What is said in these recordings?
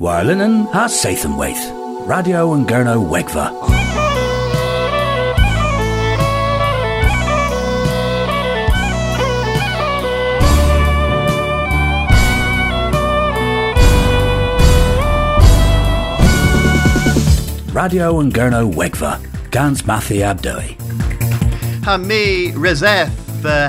Warlinen ha Sathanwaith. Radio and Gurno Wegva. Radio and Gurno Wegva. Gans Mathi Abdoi. Ha mi rezeth uh,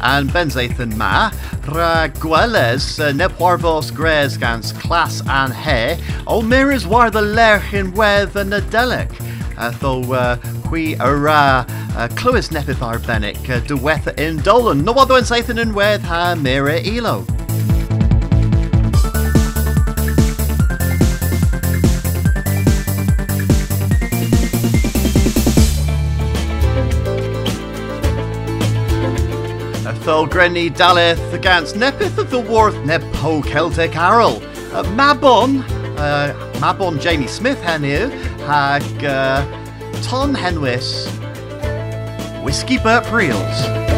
and Benzathan Ma, Ra Gweles, uh, Nepwarvos Gres Gans Clas an He, Olmiris War the Lerch in Wedd and Nadelic, uh, Tho uh, Hui Ara, uh, Clywys Nepith Arbenic, uh, Dwetha in Dolan, Nowodwen saithan in Wedd Ha Mira Elo. Thol Grenny Daleth against Nepith of the Worth Nepo Celtic Arrow. Uh, Mabon, uh, Mabon Jamie Smith henu, hag uh, Ton Henwis, Whiskey Burt Reels.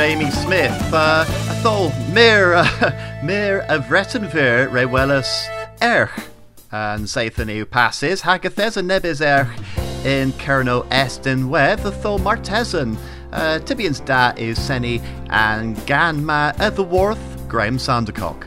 Jamie Smith, uh, thol mir mir a vretenver rewellus erch. And Sathan passes, hagathes a nebis erch in Kerno Estin web, the thol martesan. Uh, Tibian's da is Seni and Ganma at the Worth, Graham Sandercock.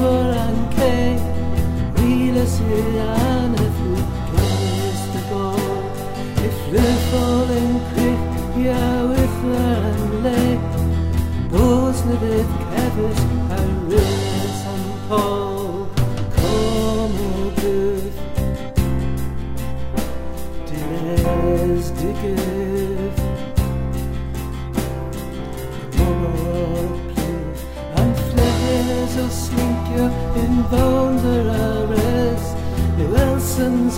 cé Riile sé an a fu the go If le falling quick ja with an lay Those na bit kevis a ris an Paul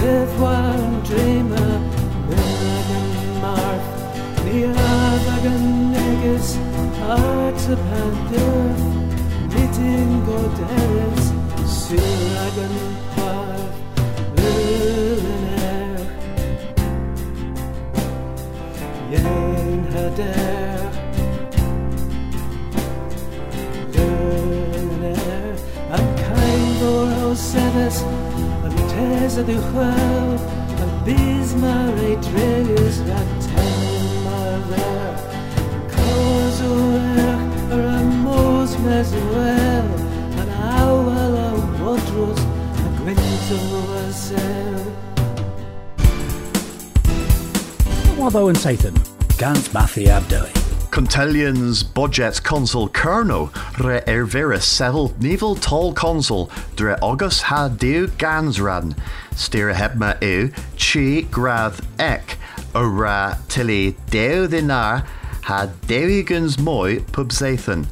Death one dreamer Milligan Marth Niavagan Negus Arts of Handurf Knitting Goderes Siragan Tesa du Chwel An Bismar e Dregus Rat Temar Ver Cos o Erch Ar a Mos Mes Wel An Awel a Wodros A Gwynto a Sel Watho and Sathan, Gans Mathi Abdoi. Contelians budget consul Kerno re ervira sevel nivel tall consul dre August ha deu gansran stira hebma eu chi grath ek ora tilly deu dinar ha deugans moi pubzathan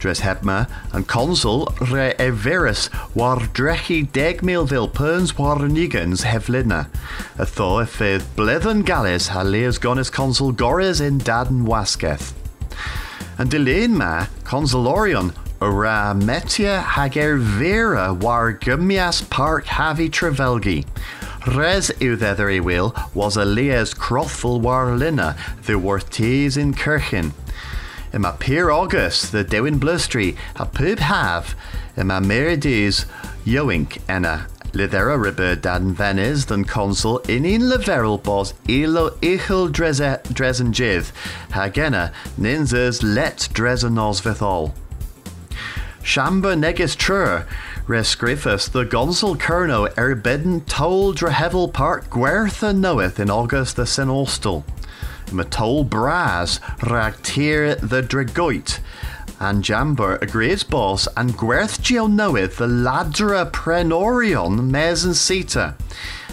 Dres hebma and consul re everis war drechi deg milvil perns war nigans hevlina. A tho fydd bledden gallis ha leas gonis consul gores in daden wasketh. And dilyn ma, metia hager vera war gumias park havi trevelgi. Res i will was a lias crothful war lina, the wortes in kirchen. In my Pier August, the Dewin Blustry, a pub have, in my Merides Yoink enna. Lidera ribber dan venis than consul in in leverel bos ilo dreze dresen jith, hagena ninzers let dresen nos vithol. Shamba negis trur, rescrifus the gonsul kerno erbedden tol drehevel park guertha knoweth in August the senostal. Matol bras ragtir the dragoit, and Jamber great boss and Gwerth Geo knoweth the ladra prenorion mes and sita.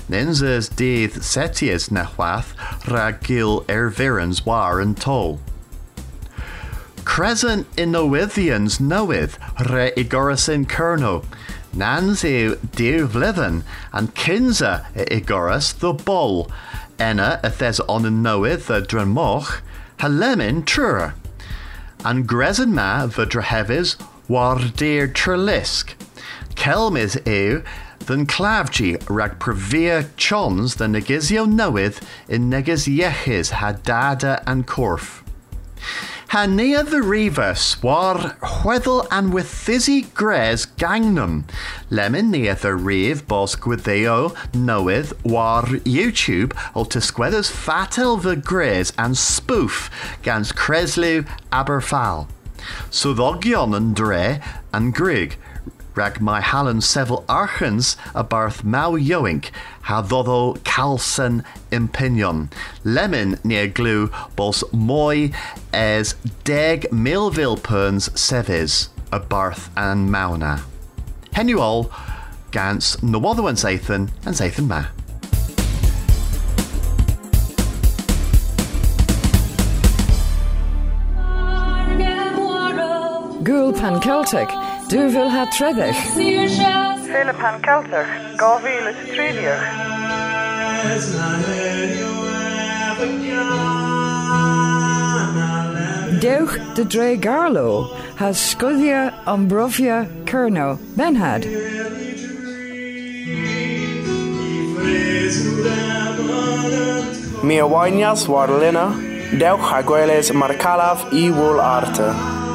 Ninzas deeth setius nehwath ragil ervirans war and toll. Crescent Inowithians knoweth re igorisin kerno. Nanzu dear vlithen, and kinza igoras the bull. Enna athes on knoweth the dramoch, halemin trur. And gresin ma the drahevis war dear trelisk. Kelm is eu Jonathan Clavji rag previa chons the negizio noeth in negiz yechis hadada and corf. Ha the riva swar hweddel and with thizzy gres gangnum. Lemon nea the riv bos gwitheo noeth war YouTube o tisquedders fatel the gres and spoof gans Creslew Aberfal. Swyddogion yn dre and grig rag my hallen several archens a barth mau yoink ha ddodo calsen impinion. Lemon near glue bos moi es deg milville perns seves a barth and mauna. Henuol gans nawotho and Zathan and Zathan ma. Gúil pan Celtic, dúbhfuil ha tredich. Féle pan Celtar, gáhíle tríliach. Deuch de Dre Garlo has scudia Ambrovia Kerno Benhad. Mi awainias war lina, deuch hagueles marcalaf i wool arte.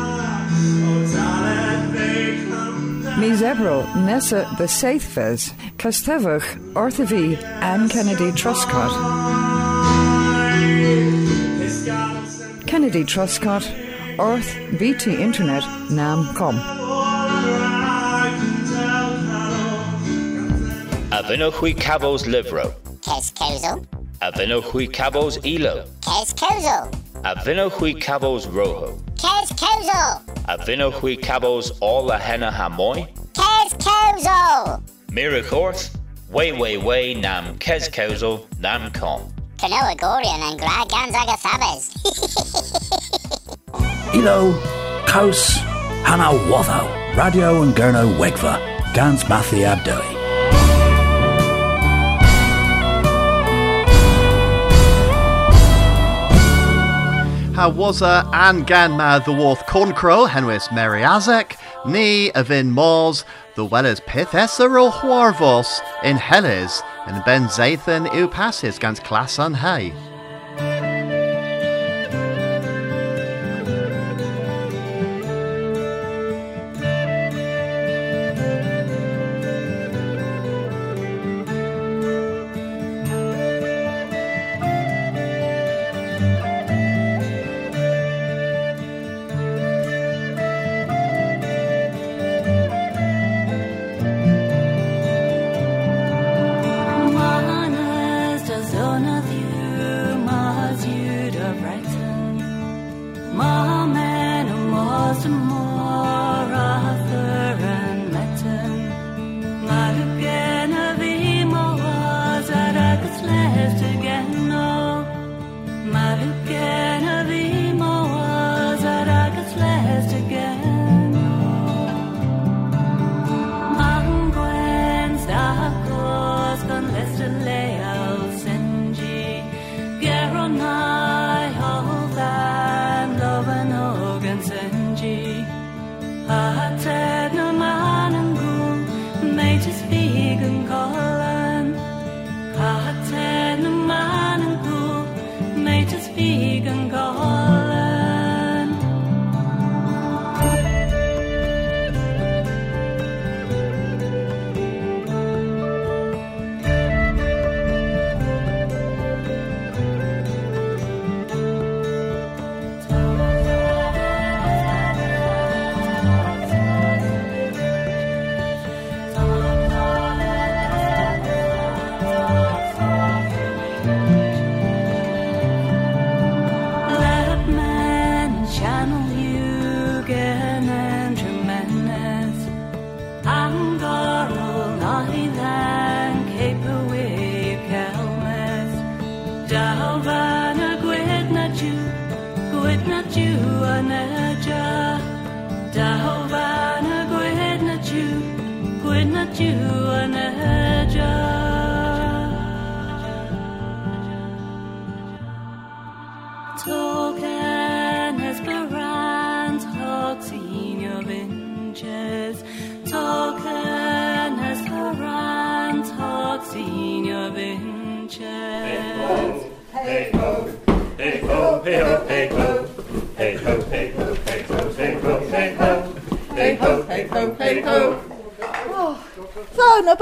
Mi zebro nessa the Saithves, Castevach, Orthavi, Anne Kennedy Truscott. Kennedy Truscott, Orth BT Internet, Nam Com. Avinohui Cabos Livro. Kescozo, Avinohui Cabos Elo. Kescozo, Avinohui Cabos Rojo. Kescozo, Avinohui Cabos All Henna Hamoy. Kescozo. Mirachorth. Way Way Way Nam Kezkozo Nam Com. Canoa Gorian and Gra Gonzaga Sabes. Ilo, Kos, Hana Watho, Radio and Gurno Wegva, Gans Mathi Abdoi. Ha waza an ganma the worth corncrow henwis Azek, ni avin mors, the wellers pithessa o huarvos in Helles, and Ben Zathan u passes gans class an hay.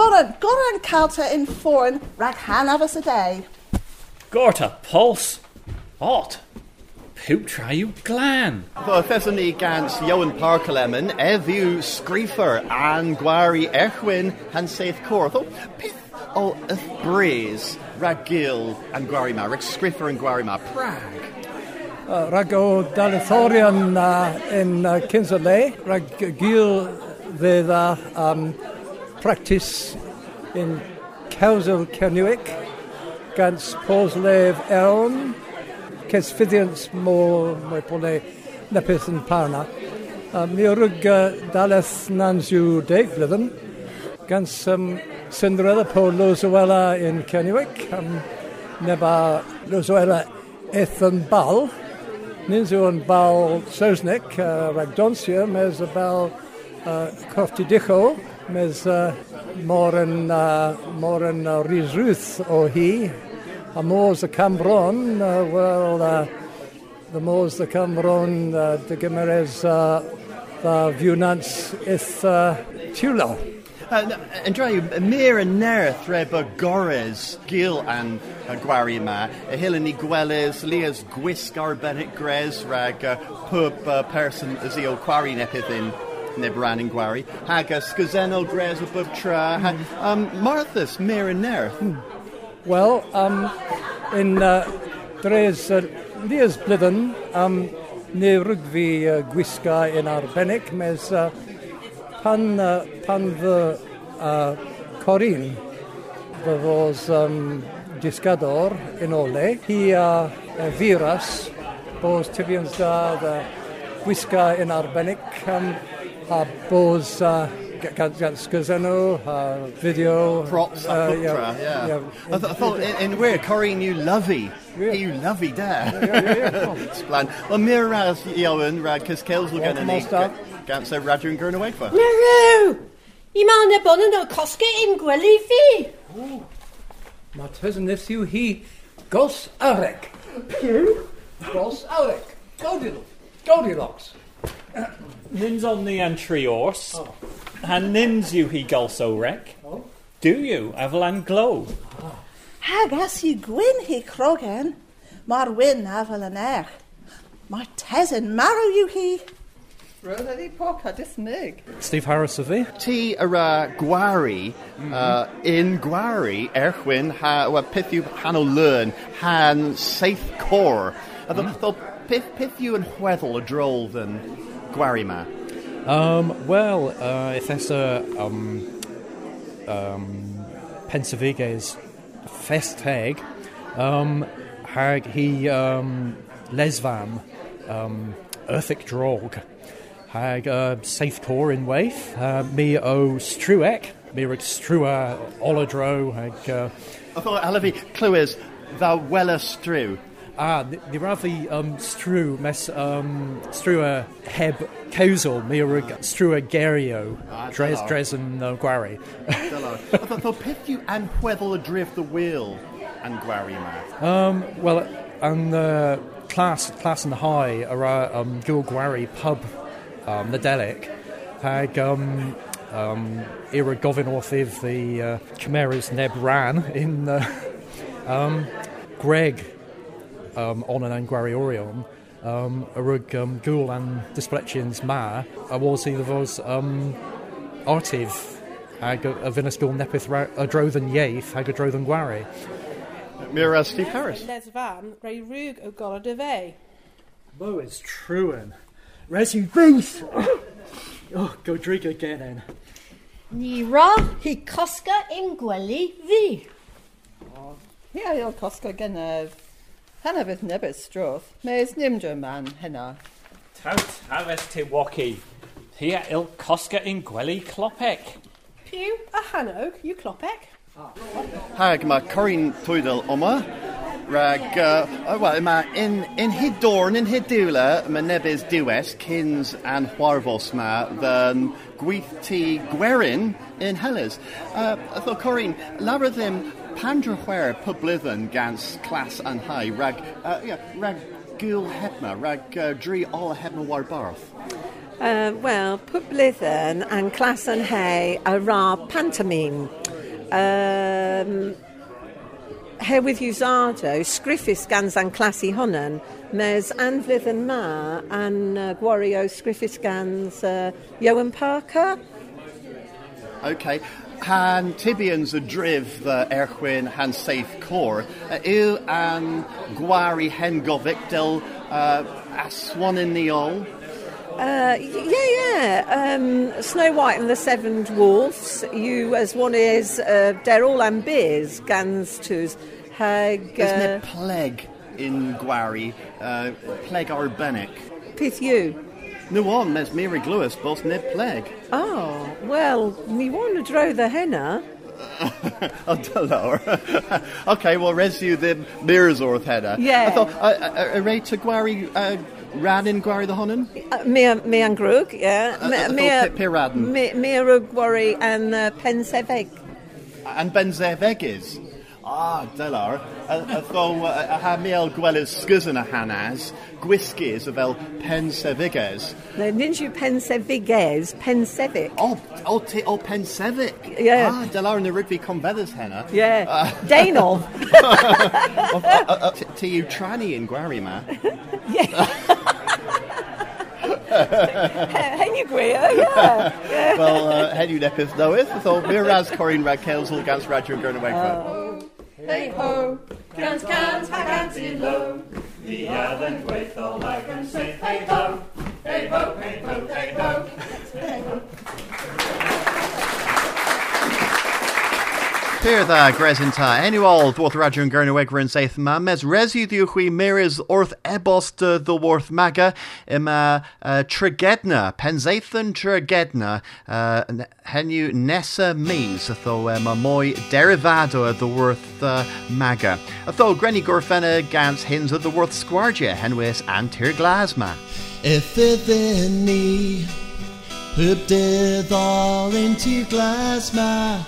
So, na bonan, goran calta in foreign rag han of us a day. Gorta pulse. Hot. Poop try you glan. Tho Thesony gans Johan Parkelemen, Evu Screefer, and Gwari Erwin, and Saith Cortho. Pith o Ith Breeze, Ragil, and Gwarima, Rick Screefer and Gwarima, Prague. Uh, rag o Dalithorion uh, in uh, Kinserley, rag gil fydd uh, um, practice in Cewsel Cernuic, gans Poslef Eon, ces fyddiant mô mwy pole nepeth parna. Uh, mi orwg uh, daleth nans yw deg blydden, gans um, syndredd po in Cernuic, um, neba Losowela ethan bal, Nins yw yn bal Saesneg, uh, rag donsia, mes mes uh, mor yn, uh, mor yn uh, rhysrwyth o hi, a môs y Cambron, uh, uh, the môs y Cambron, uh, dy gymeres uh, the fiwnans ith uh, tiwlo. Uh, and Drew, mir and nerth gores, gil and uh, gwari ma, a hilani gweles, lias gwisk arbenet gres, rag uh, pub uh, person as eo quari neu bran yn gwari, hag ysgysennol dres o bob tra. Ha, um, Marthas, mer yn nerth. Hmm. Wel, um, yn uh, dres, uh, lias blydden, um, neu rygfi uh, gwisga yn arbennig, mes uh, pan, uh, pan fy uh, corin, fy fos um, disgador yn ole, hi a uh, firas, bos tyfions da, da gwisga yn arbennig, um, uh, gan, gan sgwrsenw, a fideo. Props a uh, yeah. yeah. yeah. I, th- I thought, in, in where, Corinne, you lovey. Yeah. You lovey there. Yeah, yeah, yeah. Splan. Well, mir ras Iowan, rag cys Kels will Wel, get come on, start. Gant so Radger and Gurna Wegfa. Myrw! I ma na bon yn o cosga im gwely fi. Mae tys yn yw hi gos areg. Pew? Gos areg. Goldilocks. Goldilocks. Nins on the entry ors. And nins you he gulso rec. Do you? Avalan glow. Hag as i gwyn he crogan, mar wyn afel yn ech. Mae tesyn marw yw hi. Roedd wedi poca dismig. Steve Harris of fi. Ti ara gwari uh, in gwari erchwyn ha well, peth yw han o learn han saith cor. A mm. ddol peth, peth yw yn chweddol o drol than gwari ma. Um, well, uh, if there's a um, um, Pensaviges festheg, um, hag he um, lesvam um, earthic drog, hag uh, safe tor in waif, uh, me o struek, me rig strua olodro, hag... Uh, I thought Alavi clywys the wella strew. Ah, ni rafi um, strew mes um, strewa heb causal mi strewa gerio Ah, dres dylo. dres yn uh, gwari. Thought peth yw anhweddol o drift the wheel and gwari. Um, well, yn uh, class class yn high ara um, gil gwari pub um, Nadelic hag um, um, era gofyn the uh, Chimeras neb ran in uh, um, Greg um, on an Angwari Orion um, a rug um, gul and dysplexions ma a was either was um, artiv ag a, a vinisgul nepith ra- a drodden yeith ag a drodden gwari. Mira Steve Harris. Les van, rei rúg o golad a fe. Mo is truan. Resi Ruth! oh, go drink again then. Ni ra hi cosga im gwely fi. Hi a il cosga gynnydd. Hynna fydd nebys stroth. Mes nimdra man hynna. Tout, haves te woki. Here il cosca in gwely clopec. Pew a hanog, you clopec. Hag ma Corin Twyddel oma. Rag, uh, oh, well, ma in, in hyd dorn, in hyd diwla, ma nebys diwes, cyns and chwarfos ma, then gweith ti gwerin in Helles. Uh, I thought, Corin, lara ddim pandra chwer pyblyddyn gans clas an hai, rag, uh, yeah, rag gul hebma, rag uh, dri all hebma war barth. Uh, Wel, pwy blydden yn clas yn he a ra pantomime. Um, Herwydd Iwsardo, sgriffus gans an clasu honyn, mes anflydd yn ma an uh, gwario sgriffus gans uh, Johan Parker. OK. Han Tibians y drif uh, erchwyn han safe cor. Uh, yw an gwari hen goficdel uh, aswan in the ol? Uh, yeah, yeah. Um, Snow White and the Seven Dwarfs. You as one is uh, they're all am beers gans tos hag. Uh, no plague in gwari, uh, plague arbenic. pith you. No one, mes Mary Lewis, both nib plague. Oh well, ni want to draw the henna. oh, dollar. okay, well, res you the or header. Yeah. I thought, uh, uh, uh, to gwari, uh, ran in gwari the honen? Uh, me me and Grug, yeah. Uh, me I thought me Pi- Piraden. me me a Rug and uh, Penseveg. And Benzeveg is. Ah, delar. Tho, a ha miel gwelys sgysyn a hanas, gwisgys y fel penseviges. No, ninju Penseviges, Pensevic. Oh, oh, ti, oh, pensevic. Yeah. Ah, delar yn y rygbi confeddys henna. Yeah. Uh, oh, uh, uh, Ti yw tranny in gwari ma. Hen you gwir, yeah. yeah. Wel, uh, heddiw nepeth newydd. Tho, mi'r ras Corin rag Celsel gans Radio yn Gyrna Wegfa. Hey ho, cant cant ha cant i lo. The Allen gweithol ag yn say hey ho, hey ho, hey ho, hey ho, hey ho. Pyr dda, Gresinta. Enwol, dwoth radio yn Gyrna Wegfa yn seith ma. Mes resiw diwchwi miris wrth ebost uh, the worth maga yma uh, trigedna, penzaethan trigedna, uh, n- henyw nesa mis, ytho yma mwy derivado the worth uh, maga. Ytho, Grenny Gorfenna gans hins of the worth sgwardia, henwys antir glasma. If iddyn ni Hybdyddol into glasma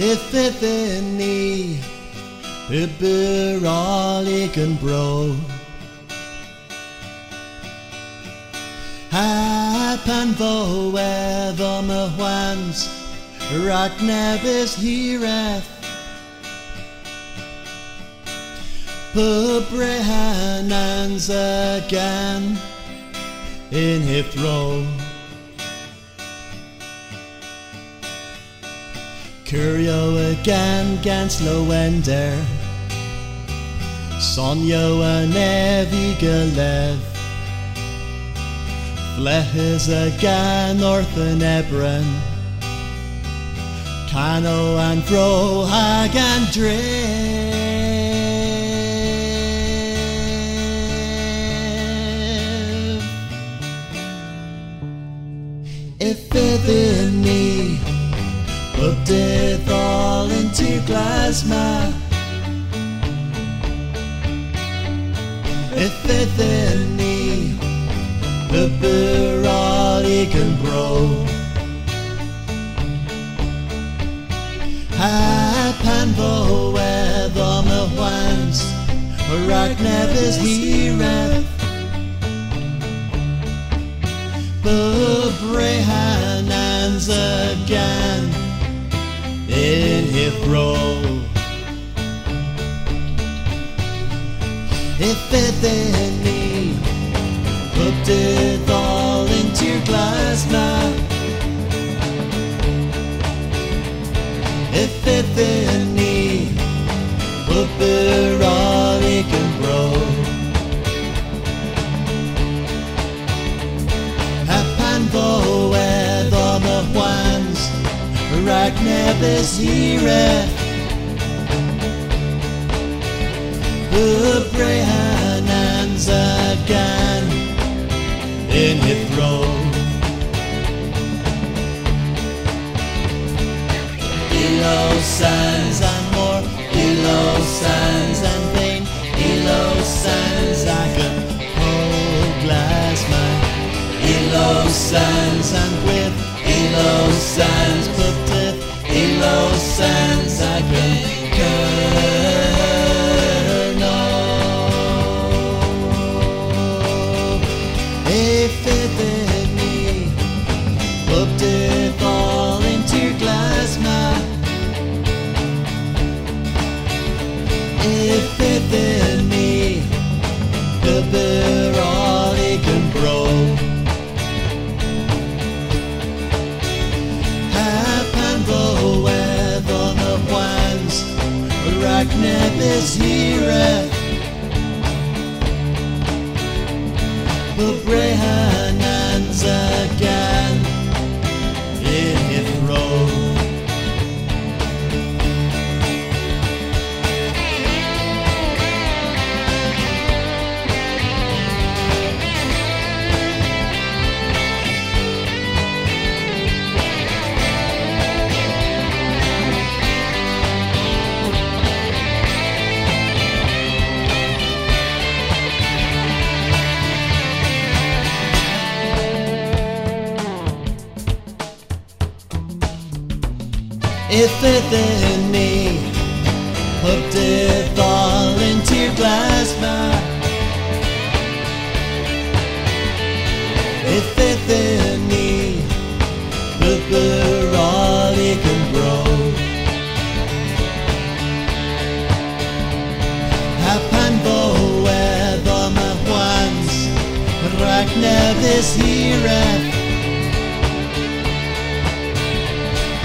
Ni Hyberolig yn bro fowedd o my hwans Rag nebys hireth Pybrehanans again in his throne. Curio again against Lowender. Sonio and Evigalev. Flehes again north and Ebron. Cano and Fro and Driv. If iddyn ni all into glasma If iddyn ni Y byrolig yn bro A pan fowedd o my hwans Rag nefys hireth Bybrehanans again in role. If iddyn Rag nebys hireth Bybrehanans again in his throne. Elo sands and more, Elo sands and pain, Elo sands I can hold glass man. Elo sands and with, Elo sands Elo sands I can it then me Put it all into your glass If it then me Look where all he can grow. Hapan bo weather my ones Ragnar this here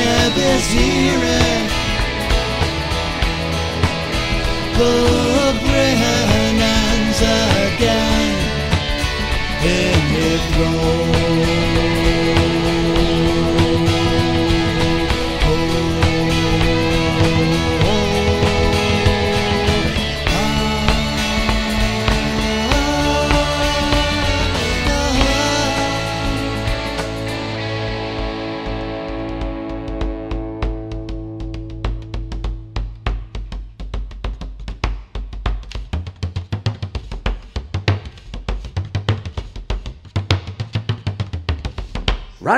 Ragnar Bezire Brehannans again In the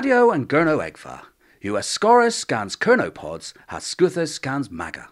Radio and Gurno Egfa. US Scorus scans Kernopods has Scuthus scans Maga.